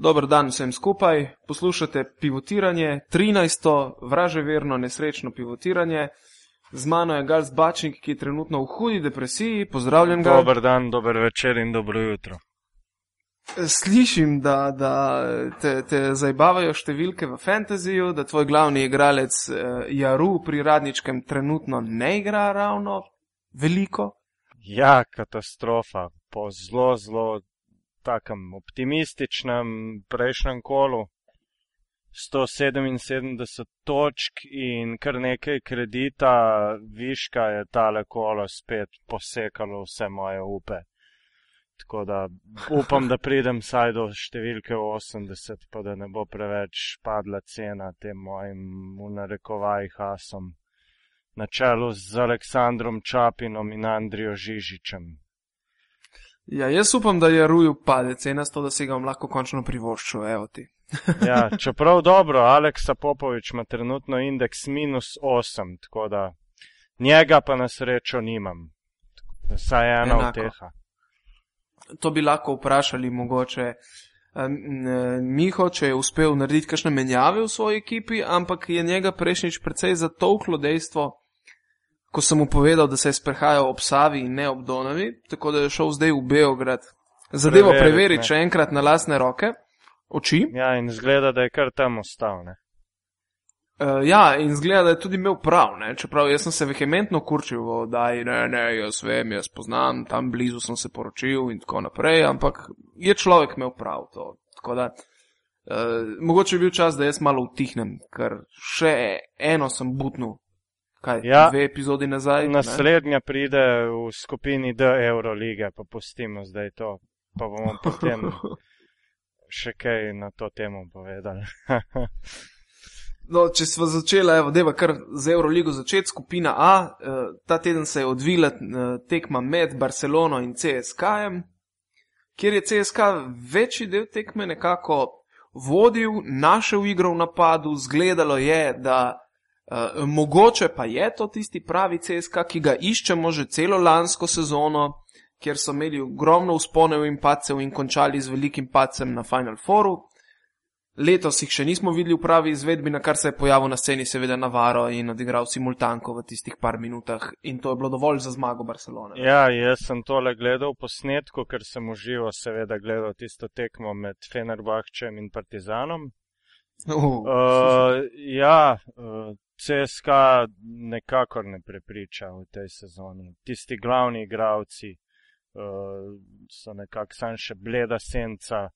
Dober dan vsem skupaj, poslušate pivotiranje, 13. vraževerno nesrečno pivotiranje. Z mano je Gals Bačnik, ki je trenutno v hudi depresiji. Pozdravljen ga. Dober dan, dober večer in dobro jutro. Slišim, da, da te, te zabavajo številke v fantaziju, da tvoj glavni igralec uh, Jaru pri radničkem trenutno ne igra ravno veliko. Ja, katastrofa. Po zelo, zelo takem optimističnem prejšnjem kolu. 177 točk in kar nekaj kredita, viška je tale kolo spet posekalo vse moje upe. Tako da upam, da pridem saj do številke 80, pa da ne bo preveč padla cena tem mojim v narekovajih asom. Na čelu z Aleksandrom Čapinom in Andrijo Žižičem. Ja, jaz upam, da je Ruju pade cena, to da si ga bom lahko končno privoščil, evo ti. ja, čeprav dobro, Aleksa Popovič ima trenutno indeks minus 8, tako da njega pa na srečo nimam. Saj ena od teha. To bi lahko vprašali mogoče. Miho, če je uspel narediti kakšne menjave v svoji ekipi, ampak je njega prejšnjič precej zatovklo dejstvo, ko sem mu povedal, da se je sprehajal ob Savi in ne ob Donavi, tako da je šel zdaj v Beograd. Zadevo preveriti še enkrat na lasne roke, oči. Ja, in zgleda, da je kar tam ostal. Ne? Uh, ja, in zgleda, da je tudi imel prav, ne? čeprav jaz sem se vehementno kurčil v oddaji, ne, ne, jaz vem, jaz poznam, tam blizu sem se poročil in tako naprej, ampak je človek imel prav to. Tako da, uh, mogoče je bil čas, da jaz malo utihnem, ker še eno sem butnil. Kaj, ja, dve epizodi nazaj? Naslednja ne? pride v skupini D Eurolige, pa pustimo zdaj to, pa bomo potem še kaj na to temo povedali. No, če smo začeli, evo, deva kar z Euroligo začeti, skupina A, eh, ta teden se je odvila eh, tekma med Barcelono in CSK, kjer je CSK večji del tekme nekako vodil, našel igro v napadu, zgledalo je, da uh, mogoče pa je to tisti pravi CSK, ki ga iščemo že celo lansko sezono, kjer so imeli ogromno usponev in pacev in končali z velikim pacem na Final Fouru. Letos jih še nismo videli v pravi izvedbi, na kar se je pojavil na sceni, seveda Navaro in odigral simultanko v tistih par minutah in to je bilo dovolj za zmago Barcelone. Ja, jaz sem tole gledal posnetko, ker sem uživo seveda gledal tisto tekmo med Fenerbahčem in Partizanom. Uh, uh, ja, uh, CSK nekakor ne prepriča v tej sezoni. Tisti glavni igravci uh, so nekako sam še bleda senca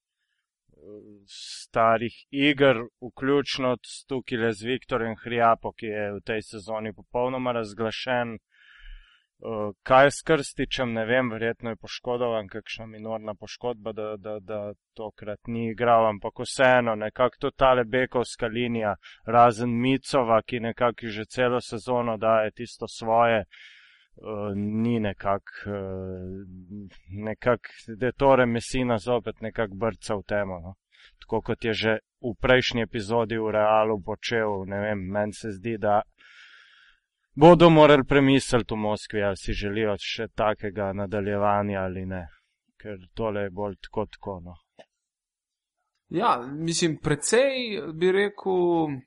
starih iger, vključno tukaj z Viktorjem Hrijapo, ki je v tej sezoni popolnoma razglašen. Uh, kaj s Krstičem, ne vem, verjetno je poškodovan, kakšna minorna poškodba, da, da, da tokrat ni igral, ampak vseeno, nekako to tale bekovska linija, razen Micova, ki nekako že celo sezono daje tisto svoje, uh, ni nekako, uh, nekak, da je tore mesina zopet nekako brca v temo. No? Tako kot je že v prejšnji epizodi v realu počel, ne vem, meni se zdi, da bodo morali premisliti v Moskvi, ali si želijo še takega nadaljevanja ali ne, ker tole je bolj tako tako. No. Ja, mislim, precej bi rekel.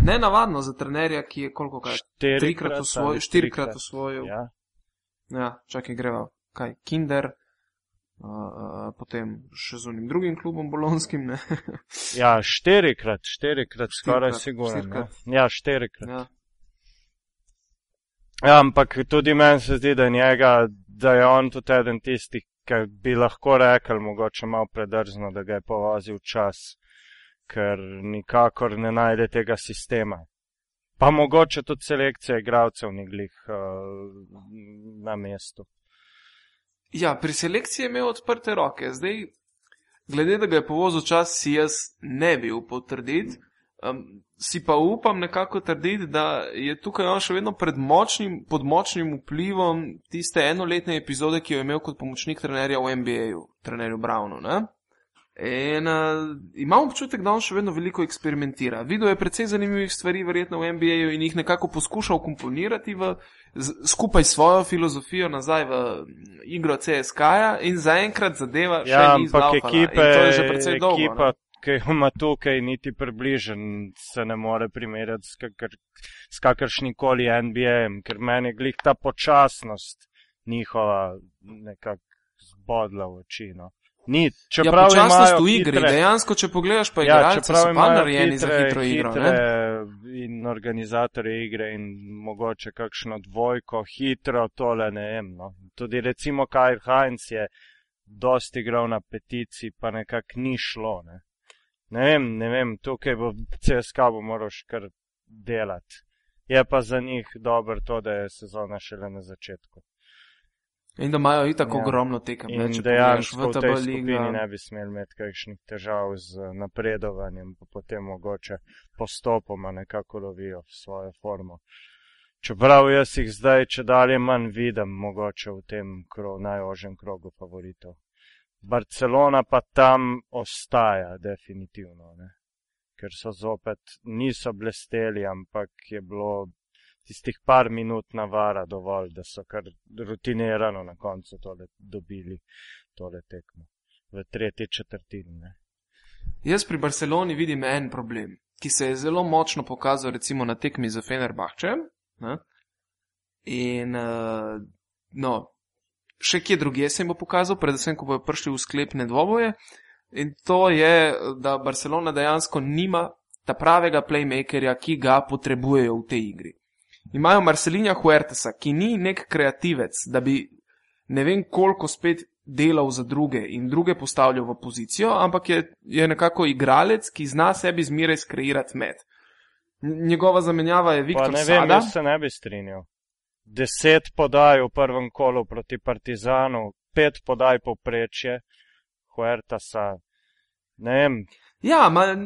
Ne navadno za trenerja, ki je koliko krat štirikrat osvojil. Štirikrat osvojil. Ja. ja, čakaj, greva. Kaj, Kinder, uh, potem še z unim drugim klubom, bolonskim. ja, štirikrat, štirikrat, skoraj sigurno. Ja, štirikrat. Ja. Ja, ampak tudi meni se zdi, da, njega, da je on tudi eden tistih, ki bi lahko rekel, mogoče malo predrzno, da ga je povozil čas ker nikakor ne najde tega sistema. Pa mogoče tudi selekcija igralcev ni glih uh, na mestu. Ja, pri selekciji je imel odprte roke. Zdaj, glede da ga je povozil čas, si jaz ne bi upal trditi. Um, si pa upam nekako trditi, da je tukaj on še vedno močnim, pod močnim vplivom tiste enoletne epizode, ki jo je imel kot pomočnik trenerja v NBA-ju, trenerju Brownu. Ne? In uh, imam občutek, da on še vedno veliko eksperimentira. Videl je precej zanimivih stvari, verjetno v NBA-ju, in jih nekako poskušal komponirati v, z, skupaj s svojo filozofijo nazaj v igro CSK-ja in zaenkrat zadeva še Ja, ni ampak zlaufala. ekipe, In to je že precej dolgo. ekipa, ne. Ki jo ima tukaj, niti približen se ne more primerjati s, kakr, s kakršnim koli NBA-jem, ker meni glih ta počasnost njihova nekako zbodla v oči. No. Ni, Ja, čeprav počasnost imajo v igri, hitre, dejansko, če pogledaš, pa ja, igralci čeprav so pa narejeni hitre, za hitro igro. hitre Ne? in organizatorje igre in mogoče kakšno dvojko, hitro tole ne vem. No. Tudi recimo Kyle Heinz je dosti igral na peticiji, pa nekako ni šlo. Ne. Ne vem, ne vem, tukaj bo CSK bo moral še kar delati. Je pa za njih dobro to, da je sezona šele na začetku. In da imajo itak Ja. ogromno tekem. ne, In če dejansko v tej skupini liga. ne bi smeli imeti kakšnih težav z napredovanjem, pa potem mogoče postopoma nekako lovijo svojo formo. Čeprav jaz jih zdaj, če dalje manj vidim, mogoče v tem kro, najožjem krogu favoritov. Barcelona pa tam ostaja, definitivno, ne? ker so zopet, niso blesteli, ampak je bilo tistih par minut navara dovolj, da so kar rutinirano na koncu tole dobili tole tekmo v tretji četrtini. Ne? Jaz pri Barceloni vidim en problem, ki se je zelo močno pokazal recimo na tekmi za Fenerbahče. Ne? In uh, no, še kje drugje se jim bo pokazal, predvsem, ko bodo prišli v sklepne dvoboje. In to je, da Barcelona dejansko nima ta pravega playmakerja, ki ga potrebujejo v tej igri. Imajo Marcelinja Huertesa, ki ni nek kreativec, da bi ne vem koliko spet delal za druge in druge postavljal v pozicijo, ampak je, je nekako igralec, ki zna sebi zmeraj skreirati med. Njegova zamenjava je Viktor ne vem, Sada. jaz se ne bi strinjal. Deset podaj v prvem kolu proti Partizanu, pet podaj poprečje, Huertasa, ne vem, Ja, ma,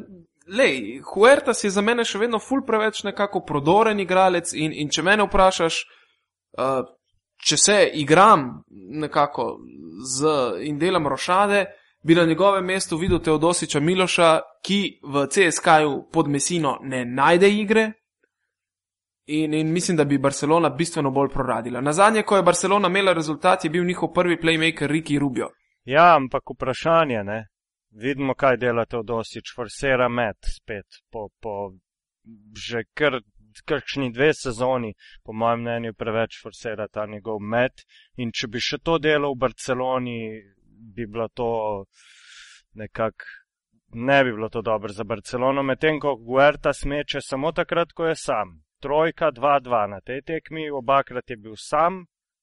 lej, Huertas je za mene še vedno ful preveč nekako prodoren igralec in, in če mene vprašaš, uh, če se igram nekako z in delam rošade, bi na njegovem mestu videl Teodosiča Miloša, ki v CSK-ju pod Mesino ne najde igre. In, in mislim, da bi Barcelona bistveno bolj proradila. Na zadnje, ko je Barcelona imela rezultat, je bil njihov prvi playmaker Riki Rubio. Ja, ampak vprašanje, ne? Vidimo, kaj dela Teodosič, forsera met spet po, po že kar kakšni dve sezoni, po mojem mnenju, preveč forsera ta njegov met. In če bi še to delal v Barceloni, bi bilo to nekako. Ne bi bilo to dobro za Barcelono, medtem ko Guerta smeče samo takrat, ko je sam. Trojka, 2-2 na tej tekmi, obakrat je bil sam,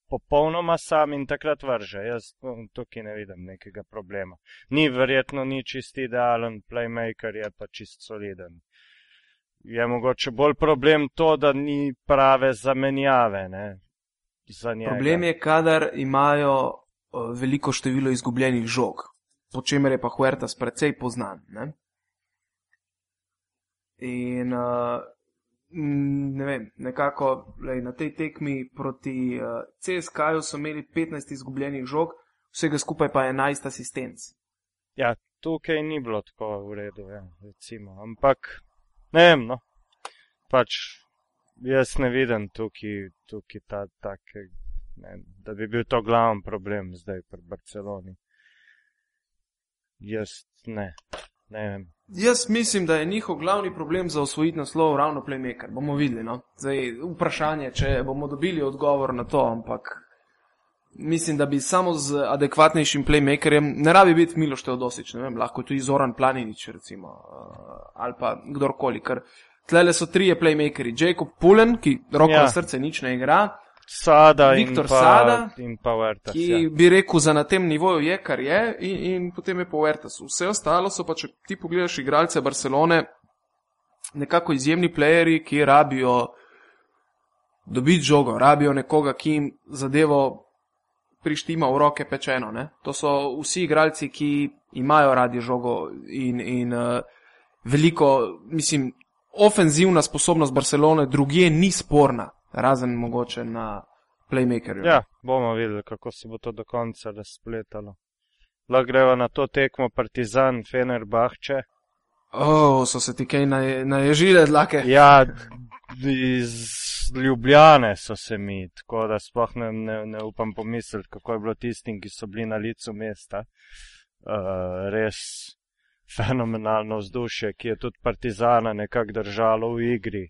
popolnoma sam in takrat vrže. Jaz no, tukaj ne vidim nekega problema. Ni verjetno ni čist idealen playmaker, je pa čist soliden. Je mogoče bolj problem to, da ni prave zamenjave ne, za njega. Problem je, kadar imajo uh, veliko število izgubljenih žog, po čemer je pa Huertas precej poznan. Ne? In uh, ne vem, nekako lej, na tej tekmi proti uh, CSK-ju so imeli 15 izgubljenih žog, vsega skupaj pa 11 asistenc. Ja, tukaj ni bilo tako v redu, ja, recimo. Ampak, ne vem, no. Pač, jaz ne vidim tukaj, tukaj ta, take, ne, da bi bil to glavni problem zdaj pri Barceloni. Jaz ne, ne vem. Jaz mislim, da je njihov glavni problem za osvojiti naslov ravno playmaker. Bomo videli. No? Zdaj, vprašanje, če bomo dobili odgovor na to, ampak mislim, da bi samo z adekvatnejšim playmakerjem, ne rabi biti Miloš Teodosič, ne vem, lahko tudi Zoran Planinič, recimo, uh, ali pa kdorkoli, ker tlele so trije playmakeri. Jacob Pulen, ki roko Ja. na srce nič ne igra, Sada Viktor in pa, Sada, in pa Huertas, ki ja. bi rekel, za na tem nivoju je, kar je, in, in potem je po Vertasu. Vse ostalo so pa, če ti pogledaš igralce Barcelone, nekako izjemni plejeri, ki rabijo dobiti žogo, rabijo nekoga, ki jim zadevo prištima v roke pečeno. Ne? To so vsi igralci, ki imajo radi žogo in, in uh, veliko, mislim, ofenzivna sposobnost Barcelone drugje ni sporna, razen mogoče na playmakerju. Ja, bomo videli, kako se bo to do konca razpletalo. Lahko greva na to tekmo Partizan, Fenerbahče. O, oh, so se ti kaj naj, naježile dlake? Ja, iz Ljubljane so se mi, tako da sploh ne, ne, ne upam pomisliti, kako je bilo tistim, ki so bili na licu mesta. Uh, res fenomenalno vzdušje, ki je tudi Partizana nekako držalo v igri.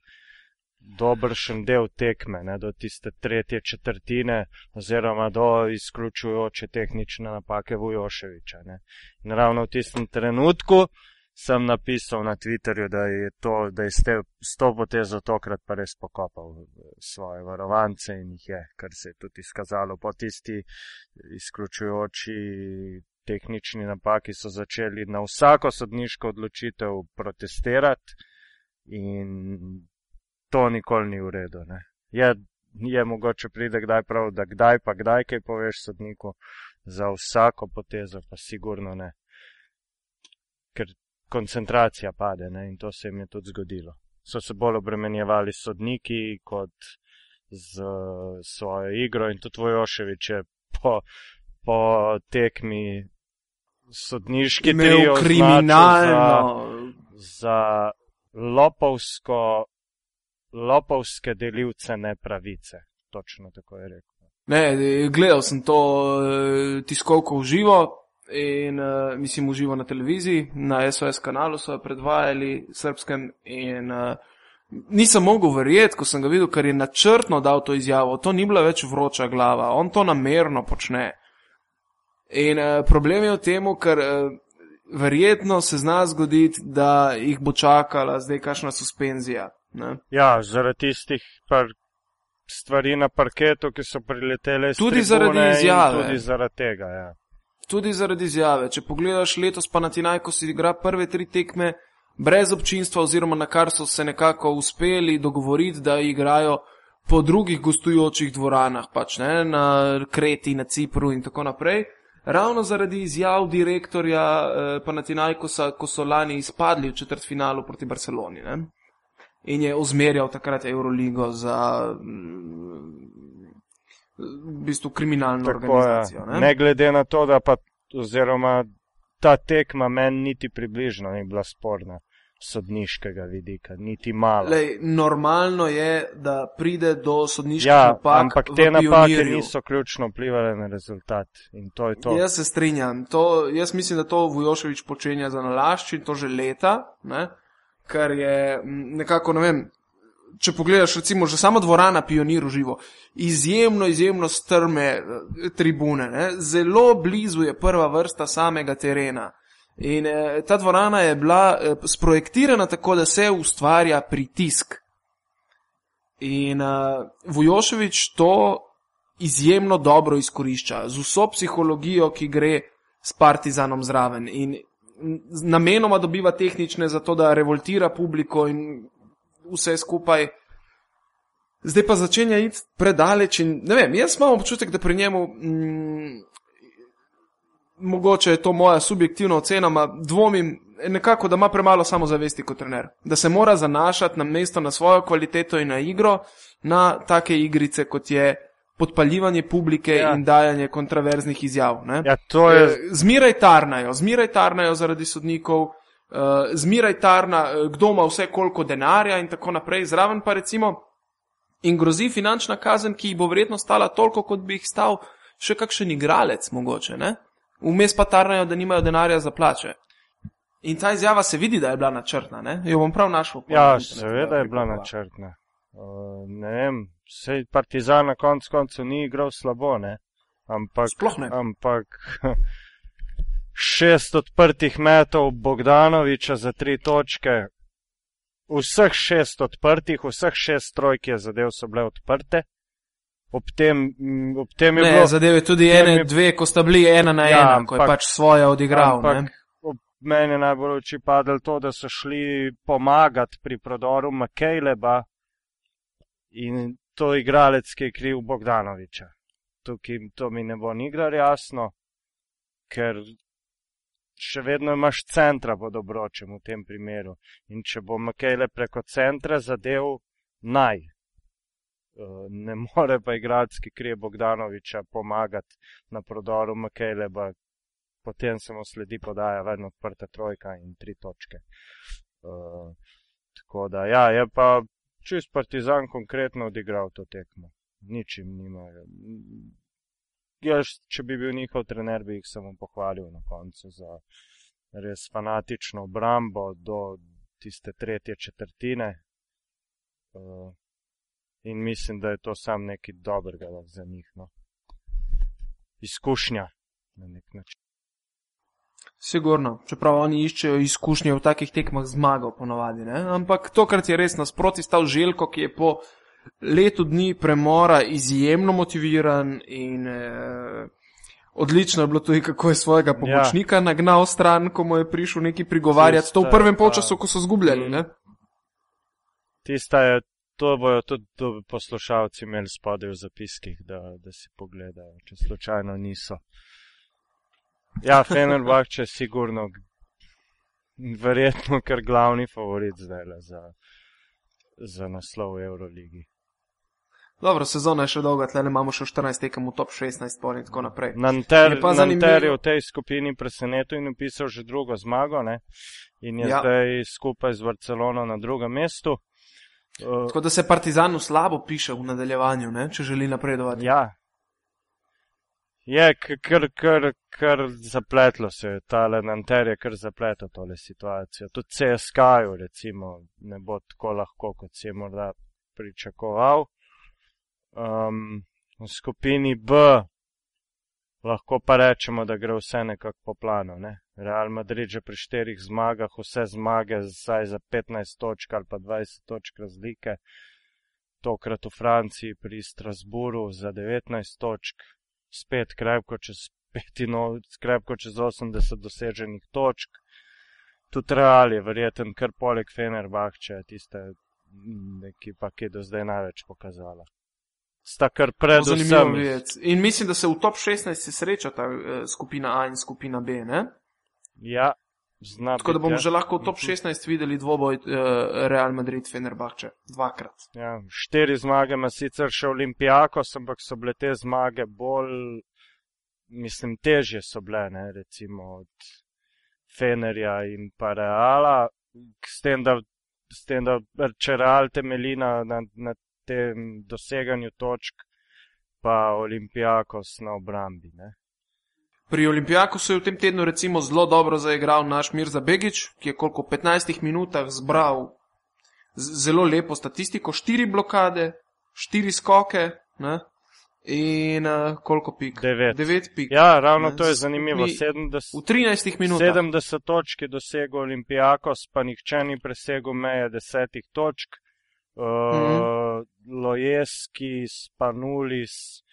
Dobršen del tekme, ne, do tiste tretje četrtine, oziroma do izključujoče tehnične napake Vujoševiča. Ne. In ravno v tistem trenutku sem napisal na Twitterju, da je, to, da je ste, s to potezo tokrat pa res pokopal svoje varovance in jih je, kar se je tudi izkazalo po tisti izključujoči tehnični napaki, so začeli na vsako sodniško odločitev protestirati in to nikoli ni v redu. Je, je mogoče pride kdaj prav, da kdaj pa kdaj kaj poveš sodniku, za vsako potezo pa sigurno ne. Ker koncentracija pade ne? in to se jim je tudi zgodilo. So se bolj obremenjevali sodniki kot z svojo igro in tudi Vojoševič je po, po tekmi sodniški trio kriminalno. Za, za lopovsko, lopovske delivce nepravice. Točno tako je rekel. Ne, gledal sem to eh, tiskovko v živo, in uh, mislim, uživo na televiziji, na SOS kanalu so jo predvajali srpskem in uh, nisem mogel verjeti, ko sem ga videl, ker je načrtno dal to izjavo. To ni bila več vroča glava, on to namerno počne. In uh, problem je v tem, ker uh, verjetno se zna zgoditi, da jih bo čakala zdaj kakšna suspenzija. Ne? Ja, zaradi tistih par stvari na parketu, ki so priletele iz Tudi zaradi izjave. Tudi zaradi tega, ja tudi zaradi izjave. Če pogledaš letos, pa na Tinaj, ko si igra prve tri tekme brez občinstva, oziroma na kar so se nekako uspeli dogovoriti, da igrajo po drugih gostujočih dvoranah, pač ne, na Kreti, na Cipru in tako naprej. Ravno zaradi izjav direktorja eh, Panatinajkosa, ko so lani izpadli v četrt finalu proti Barceloni. Ne? In je ozmerjal takrat Euroligo za v bistvu kriminalno Tako organizacijo. Ne? ne glede na to, da pa oziroma ta tekma meni niti približno ni bila sporna sodniškega vidika, niti malo. Lej, normalno je, da pride do sodniških ja, napak. Ampak te napake niso ključno vplivali na rezultat. To to. Jaz se strinjam. To, jaz mislim, da to Vujoševič počenja za nalašč in to že leta, ne? Kar je nekako, ne vem, če pogledaš, recimo, že sama dvorana Pionir živo, izjemno, izjemno strme eh, tribune, ne? zelo blizu je prva vrsta samega terena. In eh, ta dvorana je bila eh, sprojektirana tako, da se ustvarja pritisk. In eh, Vujoševič to izjemno dobro izkorišča, z vso psihologijo, ki gre s partizanom zraven. In namenoma dobiva tehnične za to, da revoltira publiko in vse skupaj. Zdaj pa začenja iti predaleč in ne vem, jaz imam občutek, da pri njemu, mm, mogoče je to moja subjektivna ocena, dvomim nekako, da ima premalo samozavesti kot trener. Da se mora zanašati na mesto, na svojo kvaliteto in na igro, na take igrice, kot je podpaljivanje publike ja. in dajanje kontraverznih izjav. Ja, je... Eh, zmiraj tarnajo, zmiraj tarnajo zaradi sodnikov uh, zmeraj tarna, uh, kdo ima vse koliko denarja in tako naprej. Zraven pa recimo in grozi finančna kazen, ki jih bo verjetno stala toliko, kot bi jih stal še kakšen igralec mogoče. Ne? Vmes pa tarnajo, da nimajo denarja za plače. In ta izjava se vidi, da je bila načrtna. Ne? Jo bom prav našel. Ja, seveda je bila načrtna. Uh, ne vem, sej Partizan na koncu koncev ni igral slabo, ne? Ampak, Sploh ne. Ampak šest odprtih metov Bogdanoviča za tri točke. Vseh šest odprtih, vseh šest trojk je zadev so bile odprte. Ob tem, ob tem je ne, bilo. Zadeve tudi ene, je, dve, ko sta bili ena na ja, ena, ampak, ko je pač svoje odigral. Ampak, meni je najbolj oči padel to, da so šli pomagati pri prodoru Makejleba in to igralec, ki je kriv Bogdanoviča. Tukaj to mi ne bo nikdar jasno, ker še vedno imaš centra pod obročem v tem primeru. In če bo Makele preko centra zadev, naj. Eh, ne more pa igralski krije Bogdanoviča pomagati na prodoru Makele, potem samo sledi podaja, vedno odprta trojka in tri točke. Uh, tako da, ja, je pa čist Partizan konkretno odigral to tekmo. Ničim nimajo. Jaz, če bi bil njihov trener, bi jih samo pohvalil na koncu za res fanatično obrambo do tiste tretje četrtine. Uh, in mislim, da je to sam nekaj dobrega za njih. No. Izkušnja na nek način. Sigurno, čeprav oni iščejo izkušnje v takih tekmah zmagal, ponovadi. Ne? Ampak tokrat je res nasproti stal Željko, ki je po letu dni premora izjemno motiviran in eh, odlično je bilo tudi, kako je svojega pomočnika ja. nagnal stran, ko mu je prišel neki prigovarjati. To v prvem polčasu, ko so zgubljali. Ne? Tista je, to bojo tudi poslušalci imeli spodaj v zapiskih, da, da si pogledajo, če slučajno niso. Ja, Fenerbahče je sigurno, verjetno, kar glavni favorit zdaj za, za naslov v Euroligi. Dobro, sezona je še dolga, tle imamo še 14 tekem v top 16 pol in tako naprej. Nanter je v tej skupini presenetil in upisal že drugo zmago ne? in je ja. zdaj skupaj z Barcelono na drugem mestu. Uh, tako da se Partizanu slabo piše v nadaljevanju, ne? če želi napredovati. Ja. Je kar, kar, kar zapletlo se je, ta Nanter je kar zapletlo tole situacijo. Tudi CSK-ju recimo ne bo tako lahko, kot si je morda pričakoval um, v skupini B lahko pa rečemo, da gre vse nekako po planu. Ne? Real Madrid že pri štirih zmagah, vse zmage zdaj za 15 točk ali pa 20 točk razlike, tokrat v Franciji pri Strasburu za 19 točk, spet krepko čez, petino, krepko čez 80 doseženih točk. Tudi Real je verjeten, kar poleg Fenerbahče, tiste ekipa, ki je do zdaj največ pokazala sta kar predvsem. In mislim, da se v top 16 srečata uh, skupina A in skupina B. Ne? Ja, znam. Tako da bomo ja. že lahko v top 16 mhm. videli dvoboj uh, Real Madrid-Fenerbahče. Dvakrat. Ja, štiri zmage ima sicer še Olimpijakos, ampak so bile te zmage bolj, mislim, težje so bile, ne, recimo od Fenerja in pa Reala, s tem, da, s tem, da če Real temelji na, na, na tem doseganju točk, pa Olimpijakos na obrambi. Ne? Pri Olimpijakosu je v tem tednu recimo zelo dobro zaigral naš Mirza Begič, ki je koliko 15 minutah zbral zelo lepo statistiko, štiri blokade, štiri skoke. Ne? In uh, koliko pik? 9. 9 pik. Ja, ravno ne, to je zanimivo. 70, v 13 minutah. 70 točk je dosegel Olimpijakos, pa nihče ni presegel meje 10 točk. Uh, mhm. Lojeski, Spanulis,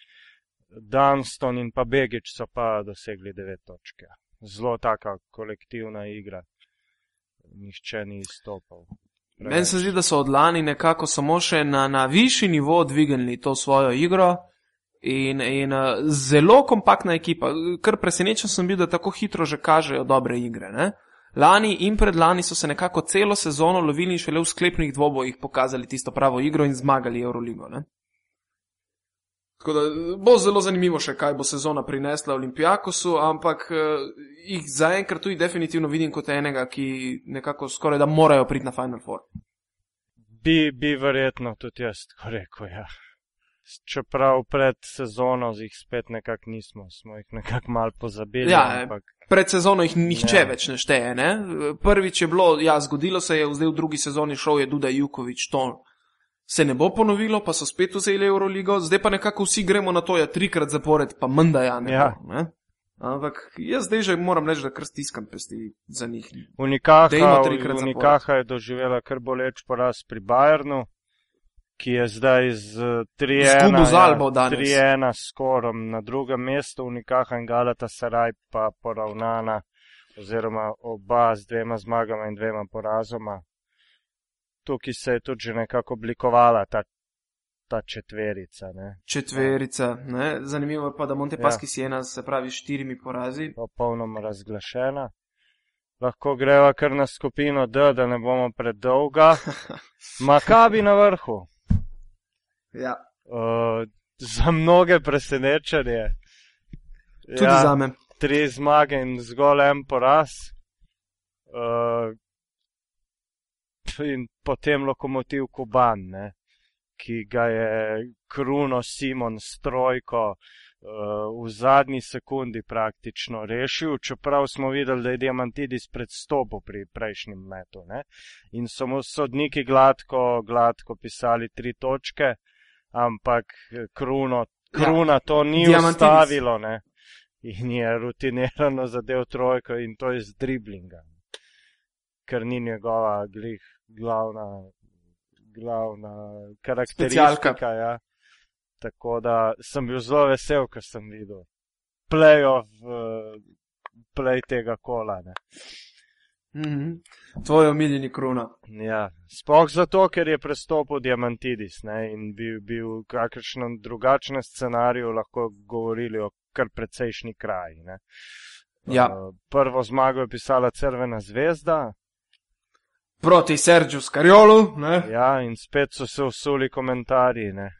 Dunston in pa Begič so pa dosegli devet točke. Zelo taka kolektivna igra. Nihče ni izstopal. Meni se zdi, da so od lani nekako samo še na, na višji nivo dvignili to svojo igro in, in uh, zelo kompaktna ekipa. Kar presenečen sem bil, da tako hitro že kažejo dobre igre. Ne? Lani in predlani so se nekako celo sezono lovili in šele v sklepnih dvobojih pokazali tisto pravo igro in zmagali Euroligo. Ne? Tako da bo zelo zanimivo še, kaj bo sezona prinesla Olimpijakosu, ampak eh, jih zaenkrat tudi definitivno vidim kot enega, ki nekako skoraj da morajo priti na Final Four. Bi, bi verjetno tudi jaz tako rekel, ja. Čeprav pred sezono jih spet nekako nismo, smo jih nekako mal pozabili. Ja, ampak pred sezono jih nihče ja. več ne šteje. Ne? Prvič je bilo, ja, zgodilo se je, zdaj v drugi sezoni šel je Duda Jukovič, to se ne bo ponovilo, pa so spet vzeli Euroligo, zdaj pa nekako vsi gremo na to, ja, trikrat zapored, pa menda ja ne. Ja. ne? Ampak jaz zdaj že moram reči, da kar stiskam pesti za njih. Unikaha je doživela kar boleč poraz pri Bayernu ki je zdaj z 3-1 ja, skorom na drugem mestu, Unikaha in Galata Saraj pa poravnana, oziroma oba z dvema zmagama in dvema porazoma. Tukaj se je tudi že nekako oblikovala ta, ta četverica. Ne. Četverica, ne. zanimivo pa, da Montepaski ja. Siena se pravi štirimi porazi. Popolnoma razglašena. Lahko greva kar na skupino D, da ne bomo predolga. Makabi na vrhu. Ja. Uh, za mnoge presenečenje. Tudi ja. za me. tri zmage in zgolj en poraz. Uh, in potem lokomotiv Kuban, ne, ki ga je Kruno Simon strojko uh, v zadnji sekundi praktično rešil, čeprav smo videli, da je Diamantidis predstopil pri prejšnjem metu. Ne, in so mu sodniki gladko, gladko pisali tri točke, ampak Kruno, Kruna ja, to ni ustavilo. Ne. In je rutinirano zadev trojko in to je z driblinga ker ni njegova glih, glavna, glavna karakteristika. Ja. Tako da sem bil zelo vesel, ker sem videl playoff, play tega kola. Mm -hmm. Tvoj omiljeni kruna. Ja, sploh zato, ker je prestopil Diamantidis ne, in bil, bil kakršen drugačen scenarij, lahko govorili o kar precejšnji kraji. Ja. Uh, prvo zmago je pisala Crvena zvezda, proti Sergiju Skarjolu. Ja, in spet so se usuli komentarji. Ne.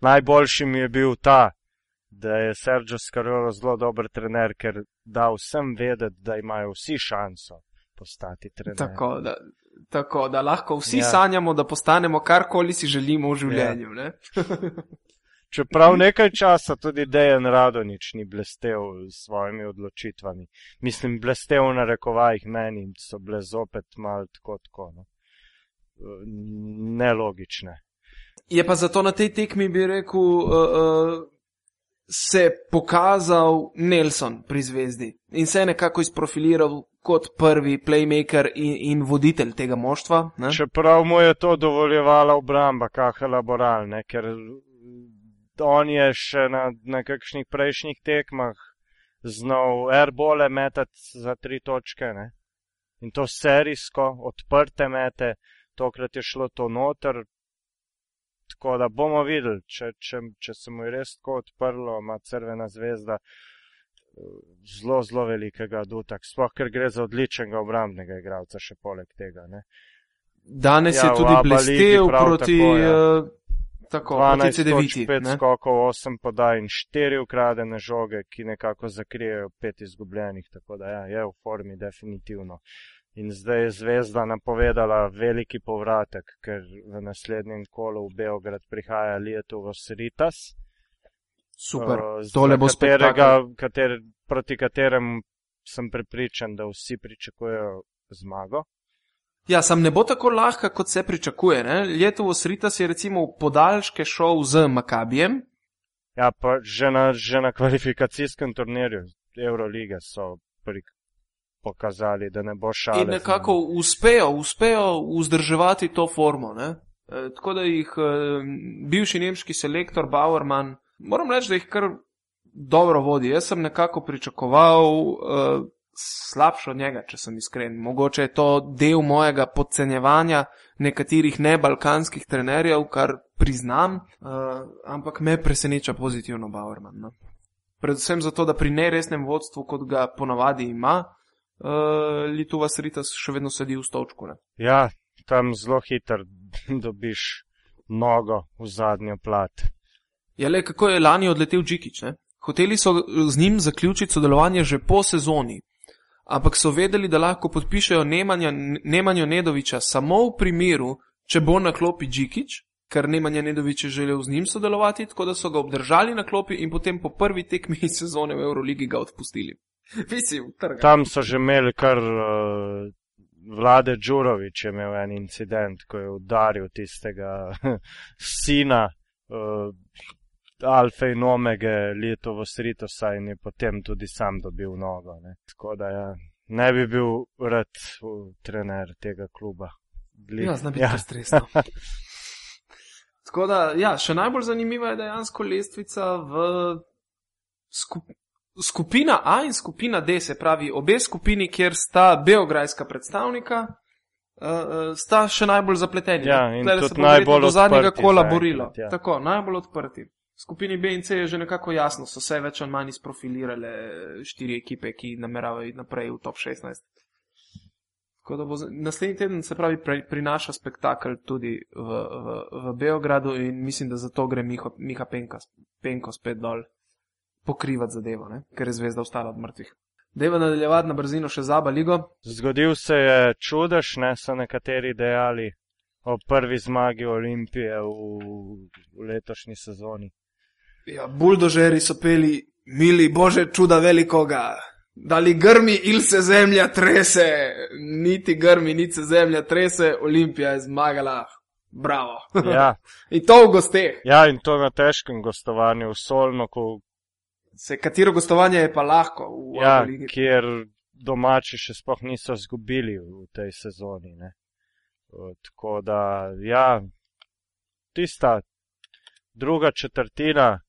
Najboljši mi je bil ta, da je Sergio Skarjolo zelo dober trener, ker da vsem vedeti, da imajo vsi šanso postati trener. Tako da, tako, da lahko vsi ja. sanjamo, da postanemo karkoli si želimo v življenju. Ja. Čeprav nekaj časa tudi Dejan Radonič ni blestev s svojimi odločitvami. Mislim, blestev na rekovajih meni so bile zopet mal tako tako. No. Nelogične. Je pa zato na tej tekmi, bi rekel, uh, uh, se pokazal Nelson pri zvezdi in se je nekako izprofiliral kot prvi playmaker in, in voditelj tega moštva. Ne? Čeprav mu je to dovoljevala obramba, kakšna laboralna, ker on je še na nekakšnih prejšnjih tekmah znal airbole metati za tri točke. Ne? In to serijsko, odprte mete, tokrat je šlo to noter. Tako da bomo videli, če, če, če se mu je res tako odprlo, ima crvena zvezda zelo, zelo velikega duta, sploh ker gre za odličnega obrambnega igralca še poleg tega. Ne? Danes ja, je tudi blestev proti. Tako, ja. Tako, 12 točk, 5 skokov, 8 podaj in 4 ukradene žoge, ki nekako zakrijejo 5 izgubljenih. Tako da ja, je v formi definitivno. In zdaj je zvezda napovedala veliki povratek, ker v naslednjem kolu v Beograd prihaja Lietu Vosritas. Super, uh, tole bo katerega, kater, proti katerem sem prepričan, da vsi pričakujejo zmago. Ja, sam ne bo tako lahka, kot se pričakuje. Letovo Srita si je recimo v podaljške šel z Makabijem. Ja, pa že na, že na kvalifikacijskem turnirju Eurolige so pri, pokazali, da ne bo šalo. In nekako uspejo, uspejo vzdrževati to formo. Ne? E, tako da jih e, bivši nemški selektor Bauerman, moram reči, da jih kar dobro vodi. Jaz sem nekako pričakoval. E, slabše od njega, če sem iskren. Mogoče je to del mojega podcenjevanja nekaterih nebalkanskih trenerjev, kar priznam, uh, ampak me preseneča pozitivno Bauerman. No. Predvsem zato, da pri neresnem vodstvu, kot ga ponavadi ima, uh, Litova Sritas še vedno sedi v stolčku. Ne. Ja, tam zelo hitro dobiš nogo v zadnjo plat. Ja, le kako je lani odletel Džikič, ne? Hoteli so z njim zaključiti sodelovanje že po sezoni, ampak so vedeli, da lahko podpišejo Nemanjo Nedoviča samo v primeru, če bo na klopi Džikič, ker Nemanja Nedovič je želel z njim sodelovati, tako da so ga obdržali na klopi in potem po prvi tekmi sezone v Euroligi ga odpustili. Mislim, Tam so že imeli kar uh, vlade Đurovič, je imel en incident, ko je udaril tistega sina. Uh, alfa in omega letovo sritosa in je potem tudi sam dobil nogo. Ne. Tako da ja, ne bi bil rad trener tega kluba. Blik. Ja, znam biti ja. stresno. Tako da, ja, še najbolj zanimiva je dejansko lestvica v skup skupina A in skupina D, se pravi obe skupini, kjer sta beograjska predstavnika, uh, sta še najbolj zapleteni. Ja, in tudi najbolj do zadnjega kola borilo. Ja. Tako, najbolj odprti skupini B in C je že nekako jasno, so se več ali manj izprofilirale štiri ekipe, ki nameravajo iti naprej v top 16. Tako da bo naslednji teden se pravi pre, prinaša spektakel tudi v, v, v Beogradu in mislim, da zato gre Miho, Miha Penka, Penko spet dol. pokrivati zadevo, ne? ker je zvezda ostala od mrtvih. Deva nadaljevati na brzino še zaba ligo. Zgodil se je čudež, ne so nekateri dejali o prvi zmagi Olimpije v, v letošnji sezoni. Ja, buldožeri so peli, mili bože, čuda velikoga. Da li grmi il se zemlja trese, niti grmi, niti se zemlja trese, Olimpija je zmagala. Bravo. Ja. in to v gosteh. Ja, in to na težkem gostovanju v Solno, ko, Se katero gostovanje je pa lahko v ja, Avroligi? kjer domači še sploh niso zgubili v tej sezoni. Ne. Tako da, ja, tista druga četrtina,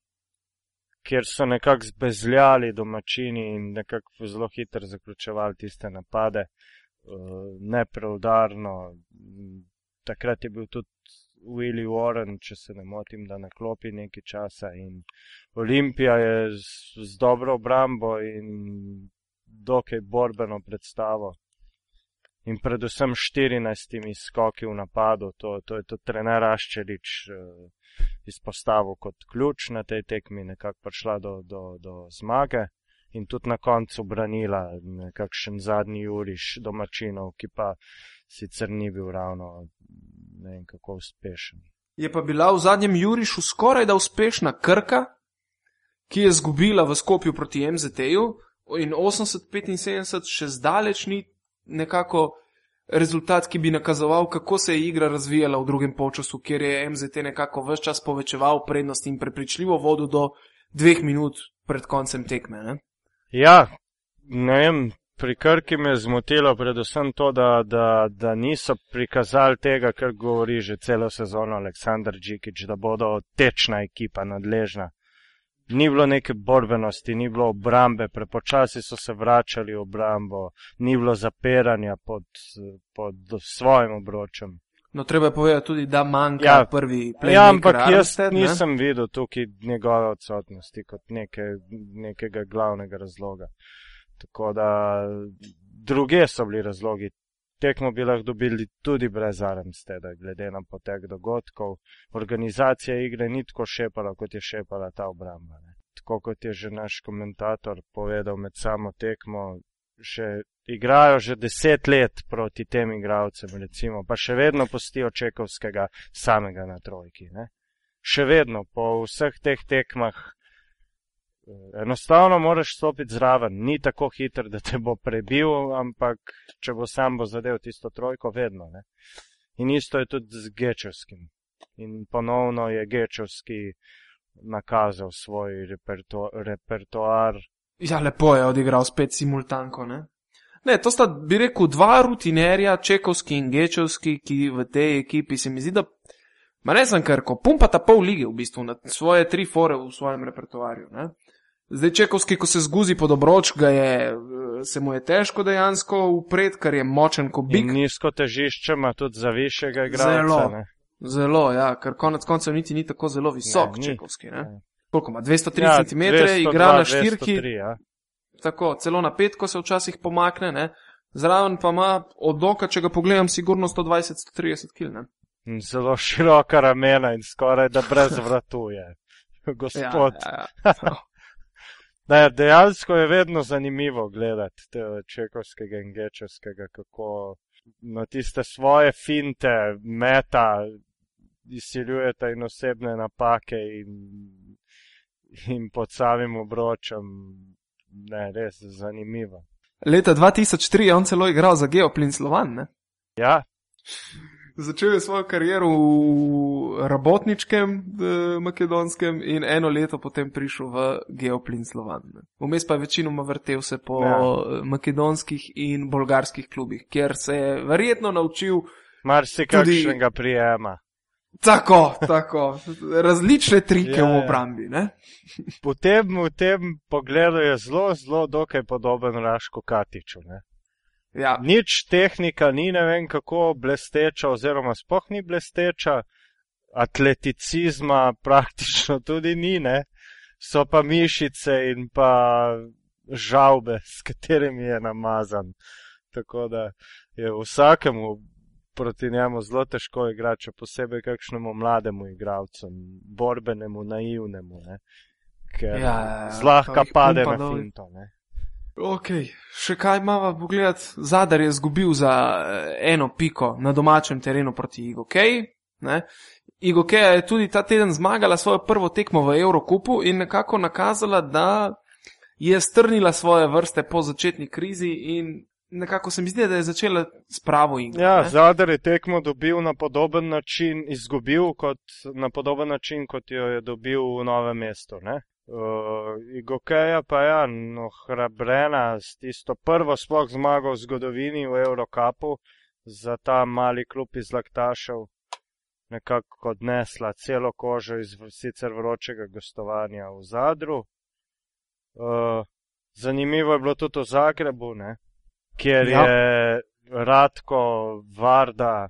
kjer so nekako zbezljali domačini in nekako zelo hitro zaključevali tiste napade, eh, nepreudarno. Takrat je bil tudi Willy Warren, če se ne motim, da na klopi nekaj časa in Olimpija je z, z dobro obrambo in dokaj borbeno predstavo. In predvsem 14 skoki v napadu, to, to je tudi trener Aščerič eh, izpostavil kot ključ na tej tekmi, nekako prišla do, do, do zmage in tudi na koncu branila nekakšen zadnji juriš domačinov, ki pa sicer ni bil ravno ne vem kako uspešen. Je pa bila v zadnjem Jurišu skoraj da uspešna Krka, ki je zgubila v Skopju proti MZT-ju in 80-75 še zdaleč ni nekako rezultat, ki bi nakazoval, kako se je igra razvijala v drugem polčasu, kjer je MZT nekako vse čas povečeval prednost in prepričljivo vodil do dveh minut pred koncem tekme. Ne? Ja, ne vem, pri Krki me je zmotilo predvsem to, da, da, da niso prikazali tega, kar govori že celo sezono Aleksandr Džikič, da bodo tečna ekipa nadležna. Ni bilo neke borbenosti, ni bilo obrambe, prepočasi so se vračali v obrambo, ni bilo zapiranja pod, pod svojim obročem. No, treba je povedati tudi, da manjka Ja. prvi playmaker. Ja, ampak jaz Armstead, ne? nisem videl tukaj njegove odsotnosti kot neke, nekega glavnega razloga. Tako da druge so bili razlogi. Tekmo bi lahko dobili tudi brez Armsteda, glede na potek dogodkov. Organizacija igre ni tako šepala, kot je šepala ta obramba. Ne. Tako kot je že naš komentator povedal med samo tekmo, še igrajo že deset let proti tem igravcem, recimo, pa še vedno postijo Čekovskega samega na trojki. Ne. Še vedno po vseh teh tekmah enostavno moraš stopiti zraven, ni tako hiter, da te bo prebil, ampak če bo sam bo zadev tisto trojko, vedno. Ne. In isto je tudi z Gečevskim. In ponovno je Gečevski nakazal svoj reperto repertoar. Ja, lepo je odigral spet simultanko. Ne? ne, to sta, bi rekel, dva rutinerja, Čekovski in Gečevski, ki v tej ekipi se mi zdi, da. Ma ne sem krko, pumpata pol lige v bistvu na svoje tri fore v svojem repertoarju. Zdaj Čekovski, ko se zguzi pod obroč, je, se mu je težko dejansko upred, ker je močen kot bik. nizko težišče ima tudi za višjega igralca. Zelo. ne. Zelo, ja, ker konec koncev niti ni tako zelo visok, ni. Čekovski. Ne? Ne. Koliko ima? 203 Ja, cm, 202, igra na štirki. 203, ja. tako, celo na petko se včasih pomakne, ne? zraven pa ima od oka, če ga pogledam, sigurno 120-130 kg. ne. Zelo široka ramena in skoraj da brez vratu je. Gospod. Ja, ja, ja. Ne, dejansko je vedno zanimivo gledati te čekovskega in gečevskega, kako na tiste svoje finte, meta, izsiljujete in osebne napake in, in pod samim obročem. Ne, res zanimivo. Leta 2003 je on celo igral za Geoplin Slovan. Ne? Ja, Začel je svojo kariero v rabotničkem eh, makedonskem in eno leto potem prišel v Geoplin Slovan. Vmes pa je večinoma vrtel se po Ja. makedonskih in bolgarskih klubih, kjer se je verjetno naučil marsikakšnega prijema. tako, tako, različne trike Ja, v obrambi. Ne? V tem, v tem pogledu je zelo, zelo dokaj podoben Raško Katiču. Ne? Ja, Nič tehnika ni ne vem kako blesteča, oziroma spoh ni blesteča, atleticizma praktično tudi ni, ne? so pa mišice in pa žalbe, s katerimi je namazan. Tako da je vsakemu proti njemu zelo težko igrati, še posebej kakšnemu mlademu igralcu, borbenemu, naivnemu. Ne? ker Ja, ja, ja, zlahka pade na finto. Ne? Ok, še kaj imamo pogledati? Zadar je zgubil za eh, eno piko na domačem terenu proti Igokej. Igokeja je tudi ta teden zmagala svojo prvo tekmo v Evrokupu in nekako nakazala, da je strnila svoje vrste po začetni krizi in nekako se mi zdi, da je začela s pravo igro. Ja, ne. Zadar je tekmo dobil na podoben način, izgubil kot, na podoben način, kot jo je dobil v novem mestu. Ne? Uh, Igokeja pa je ja, no, hrabrena s tisto prvo sploh zmago v zgodovini v Eurokapu za ta mali klub iz Laktašev. Nekako odnesla celo kožo iz sicer vročega gostovanja v Zadru. Uh, zanimivo je bilo tudi v Zagrebu, ne? kjer Ja. je Radko Varda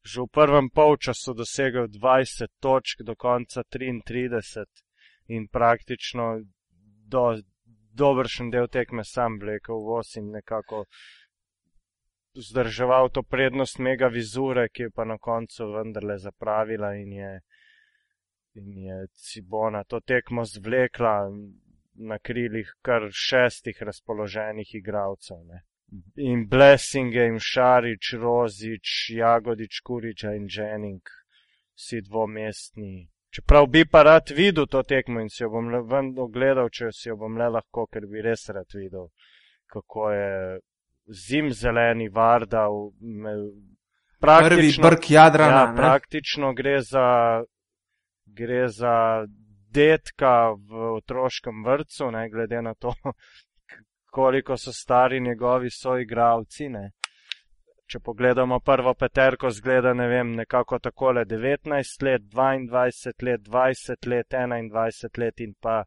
že v prvem polčasu dosegel 20 točk, do konca 33 in praktično do, dobršen del tekme sam vlekel voz in nekako vzdrževal to prednost mega vizure, ki je pa na koncu vendarle zapravila in je, in je Cibona to tekmo zvlekla na krilih kar šestih razpoloženih igralcev. Ne. In Blessinge, in Šarič, Rozič, Jagodič, Kuriča in Jennings, vsi dvomestni. Čeprav bi pa rad videl to tekmo in si jo bom le ven ogledal, če si jo bom le lahko, ker bi res rad videl, kako je zim zeleni Varda. me- Prvi Praktično, brk Jadrana. ja, ne. praktično gre za, gre za detka v otroškem vrtu, ne glede na to, koliko so stari njegovi soigravci. Ne. Če pogledamo prvo peterko, zgleda ne vem, nekako takole 19 let, 22 let, 20 let, 21 let in pa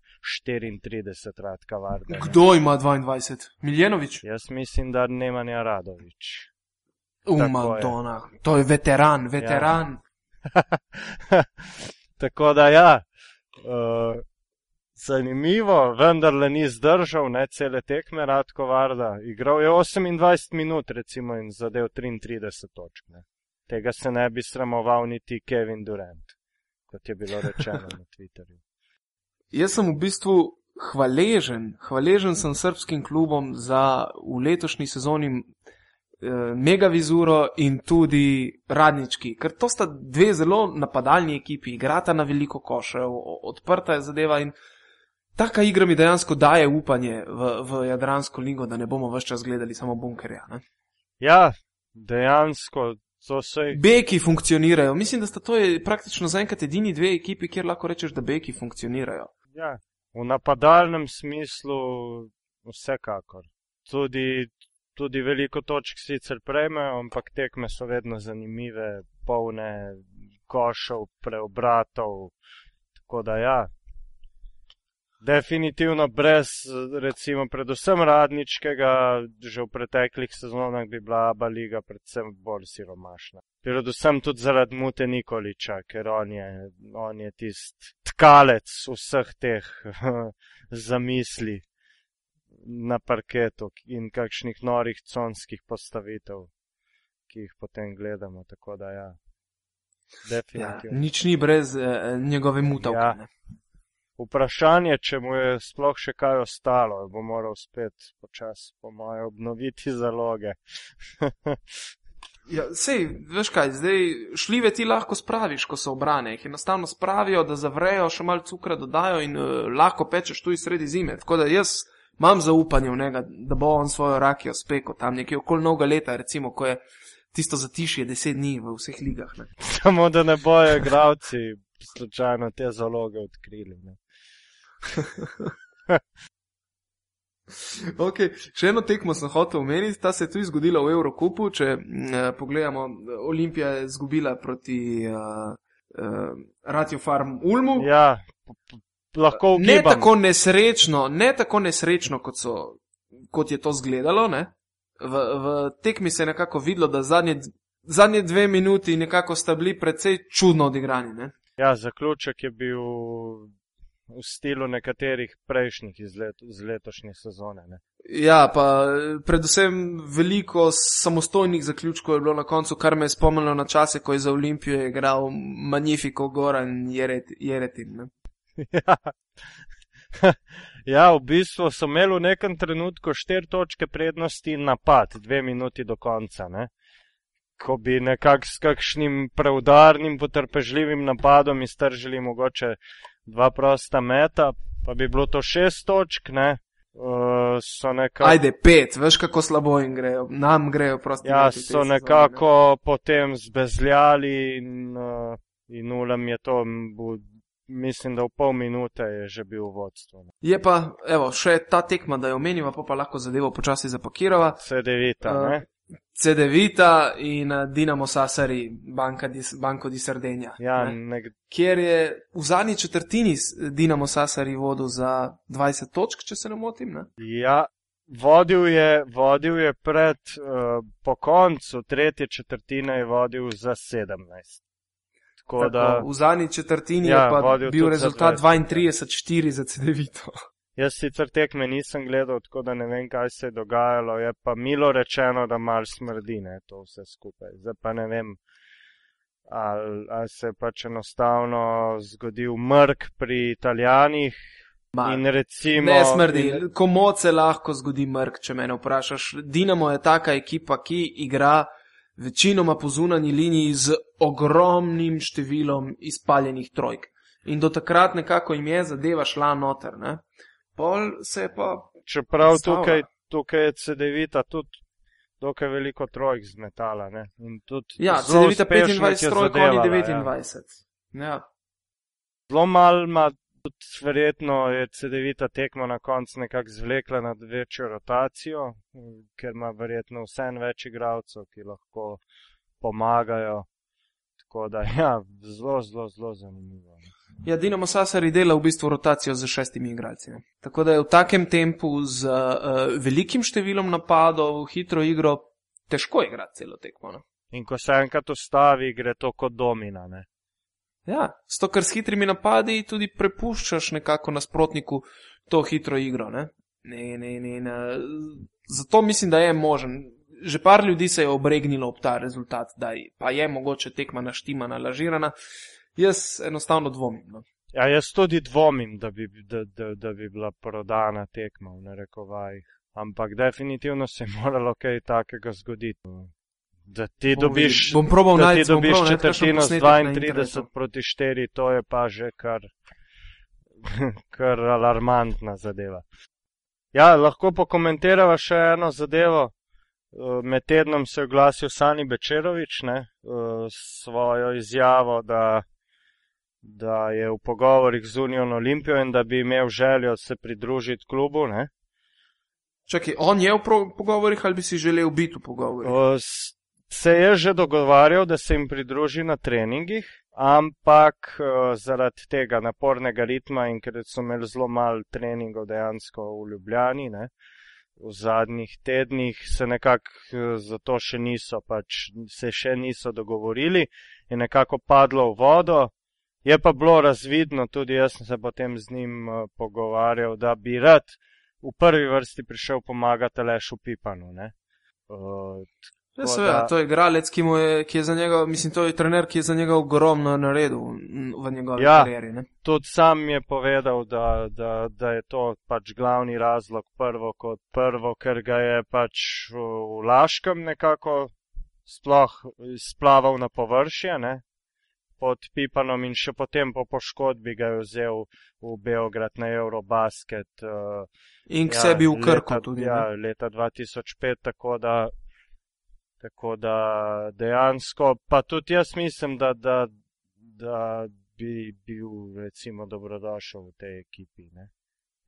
34 radka varde. ne. Kdo ima 22? Miljenovič? Jaz mislim, da Nemanja Radovič. U, Tako je. Madonna. To je veteran, veteran. Tako da ja, uh, zanimivo, vendarle ni zdržal, ne cele tekme Radko Varda. Igral je 28 minut, recimo, in zadev 33 točk. Ne. Tega se ne bi sramoval niti Kevin Durant, kot je bilo rečeno na Twitterju. Jaz sem v bistvu hvaležen, hvaležen sem srpskim klubom za v letošnji sezoni eh, Megavizuro in tudi Radnički, ker to sta dve zelo napadalni ekipi, igrata na veliko košev, odprta je zadeva in taka igra mi dejansko daje upanje v, v Jadransko ligo, da ne bomo vse čas gledali samo bunkerja. Ne? Ja, dejansko, to se je. Beki funkcionirajo. Mislim, da sta to praktično zaenkrat edini dve ekipi, kjer lahko rečeš, da beki funkcionirajo. Ja, v napadalnem smislu vsekakor. Tudi, tudi veliko točk sicer prejmejo, ampak tekme so vedno zanimive, polne košov, preobratov. Tako da ja. Definitivno brez, recimo, predvsem radničkega, že v preteklih sezonah bi bila Aba liga predvsem bolj siromašna. Predvsem tudi zaradi Mute Nikoliča, ker on je, on je tist tkalec vseh teh zamisli na parketu in kakšnih norih conskih postavitev, ki jih potem gledamo. Tako da ja, Ja, definitivno. nič ni brez eh, njegove mutavke. Ja. Vprašanje, če mu je sploh še kaj ostalo, bo moral spet počasi, po moje, obnoviti zaloge. Ja, sej, veš kaj, zdaj šljive ti lahko spraviš, ko so obrane. Jih enostavno spravijo, da zavrejo, še malo cukra dodajo in uh, lahko pečeš tu sredi zime. Tako da jaz imam zaupanje v njega, da bo on svojo rakijo spekel tam nekje okoli novega leta, recimo, ko je tisto zatišje deset dni v vseh ligah. Ne. Samo da ne bojo igravci slučajno te zaloge odkrili. Ne. Okay. Še eno tekmo sem hotel omeniti, ta se je tudi zgodila v Evrokupu. Če eh, pogledamo, Olimpija je izgubila proti uh, uh, Ratio Farm Ulmu. Ja, lahko ne ugibam. tako nesrečno, ne tako nesrečno, kot, so, kot je to zgledalo. Ne? V, v tekmi se je nekako videlo, da zadnje, zadnje dve minuti nekako sta bili precej čudno odigrani. Ne? Ja, zaključek je bil v stilu nekaterih prejšnjih iz, let, iz letošnje sezone. Ne. Ja, pa predvsem veliko samostojnih zaključkov je bilo na koncu, kar me je spomnilo na čase, ko je za Olimpijo igral Magnifico Goran Jeret, Jeretin. Ne? Ja, ja, v bistvu so imeli v nekem trenutku štiri točke prednosti in napad, dve minuti do konca. Ne? Ko bi nekako s kakšnim preudarnim, potrpežljivim napadom iztržili mogoče dva prosta meta, pa bi bilo to šest točk, ne? Uh, so nekako. Ajde, pet, veš kako slabo jim grejo, nam grejo prosti. Ja, meti so nekako potem zbezljali in, uh, in ulem je to, mislim, da v pol minute je že bil v vodstvu. ne. Je pa, evo, še ta tekma, da jo omeniva, pa pa lahko zadevo počasi zapakirava. CD-vita, Uh, ne? CD-vita in uh, Dinamo Sassari, Banka di, Banko di Sardenja. Ja, ne? nek, Kjer je v zadnji četrtini s- Dinamo Sassari vodil za 20 točk, če se ne motim. Ne? ja, vodil je, vodil je pred, uh, po koncu tretje četrtine je vodil za 17. Tako da, Tako, v zadnji četrtini Ja, je pa bil rezultat 20, 32-4 za CD-vito. Jaz sicer tekme nisem gledal, tako da ne vem, kaj se je dogajalo. Je pa milo rečeno, da mal smrdi, ne, to vse skupaj. Zdaj pa ne vem, ali, ali se je pač enostavno zgodil mrk pri Italijanih Ma, in recimo. Ne smrdi, in- komu se lahko zgodi mrk, če me vprašaš. Dinamo je taka ekipa, ki igra večinoma po zunanji liniji z ogromnim številom izpaljenih trojk. In do takrat nekako jim je zadeva šla noter. Ne? Pol se je pa. Čeprav Stavlja. tukaj, tukaj je CD-vita tudi dokaj veliko trojk zmetala. Ne? In tudi Ja, CD-vita uspešno 25 jih je trojk, oni zadevala, 29. Ja. Ja. Zelo malo ima, tudi verjetno je CD-vita tekmo na koncu nekako zvlekla nad večjo rotacijo, ker ima verjetno vsem več igralcev, ki lahko pomagajo. Tako da, ja, zelo, zelo, zelo zanimivo. ne. Ja, Dinamo Sassari dela v bistvu rotacijo z šestimi igralci. ne. Tako da je v takem tempu z uh, velikim številom napadov, hitro igro, težko igrati celo tekmo. Ne? In ko se enkrat ustavi, gre to kot domina. Ne? Ja, zato ker s hitrimi napadi tudi prepuščaš nekako nasprotniku to hitro igro. Ne? Ne, ne, ne, ne. Zato mislim, da je možen. Že par ljudi se je obregnilo ob ta rezultat, da je, pa je mogoče tekma naštimana, lažirana. Jaz enostavno dvomim. No. Ja, jaz tudi dvomim, da bi, da, da, da bi bila prodana tekma v narekovajih. Ampak definitivno se je moralo kaj takega zgoditi. Da ti Bom dobiš. Bom probal da ti najti- bom dobiš probal četrtino z posnetek na 32 internetu. proti 4, to je pa že kar, kar alarmantna zadeva. Ja, lahko pokomentirava še eno zadevo. Eh, Med tednom se je oglasil Sani Bečerovič ne, eh, svojo izjavo, da, da je v pogovorih z Unijo Olimpijo in da bi imel željo se pridružiti klubu. Ne. Čakaj, on je v pogovorih ali bi si želel biti v pogovorih? S- Se je že dogovarjal, da se jim pridruži na treningih, ampak eh, zaradi tega napornega ritma in ker so imeli zelo malo treningov dejansko v Ljubljani, ne, v zadnjih tednih se nekako zato še niso, pač se še niso dogovorili, je nekako padlo v vodo. Je pa bilo razvidno, tudi jaz sem se potem z njim eh, pogovarjal, da bi rad v prvi vrsti prišel pomagati Lešu Pipanu. Ne. Eh, Ja, seveda, da- to je igralec, ki, mu je, ki je za njega, mislim, to je trener, ki je za njega ogromno naredil v- njegovi Ja. karieri. Ne? tudi sam je povedal, da, da, da je to pač glavni razlog, prvo kot prvo, ker ga je pač v Laškem nekako sploh splaval na površje, ne, pod Pipanom in še potem po poškodbi ga je vzel v Beograd na Eurobasket. Uh, In k sebi v Krko leta, tudi. Ja, ne. leta 2005, tako da, tako da dejansko, pa tudi jaz mislim, da, da, da bi bil recimo dobrodošel v tej ekipi. Ne.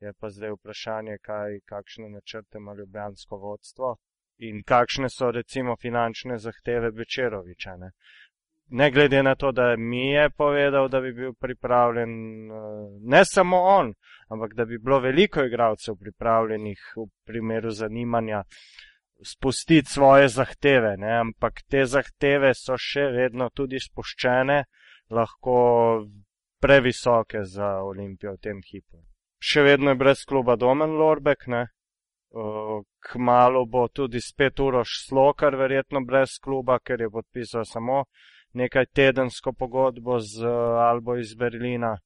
Je pa zdaj vprašanje, kaj, kakšne načrte ima ljubljansko vodstvo in kakšne so recimo finančne zahteve Bečeroviča. Ne. Ne glede na to, da mi je povedal, da bi bil pripravljen, eh, ne samo on, ampak da bi bilo veliko igralcev pripravljenih v primeru zanimanja spustiti svoje zahteve, ne? ampak te zahteve so še vedno tudi spuščene, lahko previsoke za Olimpijo v tem hipu. Še vedno je brez kluba Domen Lorbek, ne? Kmalo bo tudi spet Uroš Slokar, verjetno brez kluba, ker je podpisal samo nekaj tedensko pogodbo z uh, Albo iz Berlina.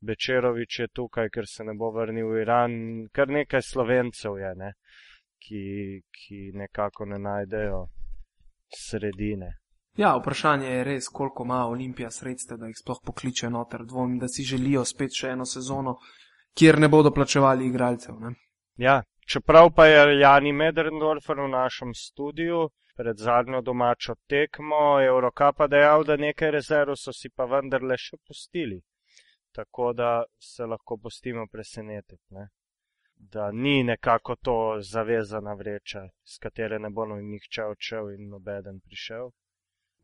Bečerovič je tukaj, ker se ne bo vrnil v Iran, kar nekaj slovencev je, ne? ki, ki nekako ne najdejo sredine. Ja, vprašanje je res, koliko ima Olimpija sredstev, da jih sploh pokliče noter. Dvomim, da si želijo spet še eno sezono, kjer ne bodo plačevali igralcev. Ne? Ja, čeprav pa je Jani Medrendorfer v našem studiu pred zadnjo domačo tekmo Eurocapa dejal, da nekaj rezerv so si pa vendarle še pustili. Tako da se lahko postimo presenetiti. Ne? Da ni nekako to zavezana vreča, z katere ne bo nihče odšel in nobeden prišel.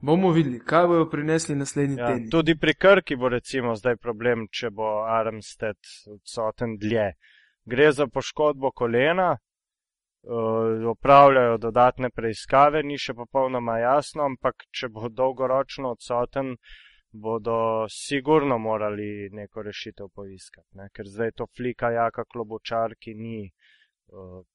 Bomo videli, kaj bojo prinesli naslednji ja, teden. Tudi pri Krki bo recimo zdaj problem, če bo Armstead odsoten dlje. Gre za poškodbo kolena, opravljajo dodatne preiskave, ni še popolnoma jasno, ampak če bo dolgoročno odsoten, bodo sigurno morali neko rešitev poiskati, ne? ker zdaj to flika jaka klobočar, ki ni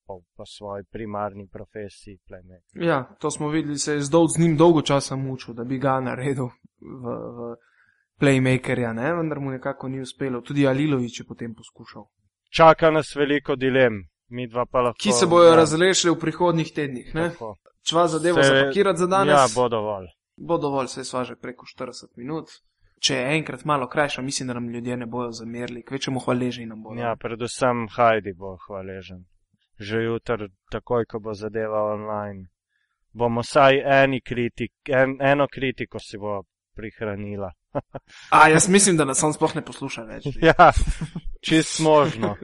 po, po svoji primarni profesiji. Playmaker. Ja, to smo videli, se je zdolj z njim dolgo časa mučil, da bi ga naredil v, v playmakerja, ne? vendar mu nekako ni uspelo. Tudi Alilovič je potem poskušal. Čaka nas veliko dilem, mi dva pa lahko. Ki se bojo ja. razrešili v prihodnih tednih. Čva zadevo se... zapakirati za danes? Ja, bo dovolj. Bo dovolj, se sva že preko 40 minut. Če je enkrat malo krajša, mislim, da nam ljudje ne bojo zamerili, kvečemu hvaležni nam bodo. Ja, predvsem Hajdi bo hvaležen že jutr, takoj, ko bo zadeva online. Bomo vsaj kritik, en, eno kritiko si bo prihranila. A jaz mislim, da nas on sploh ne posluša več. ja, čist možno.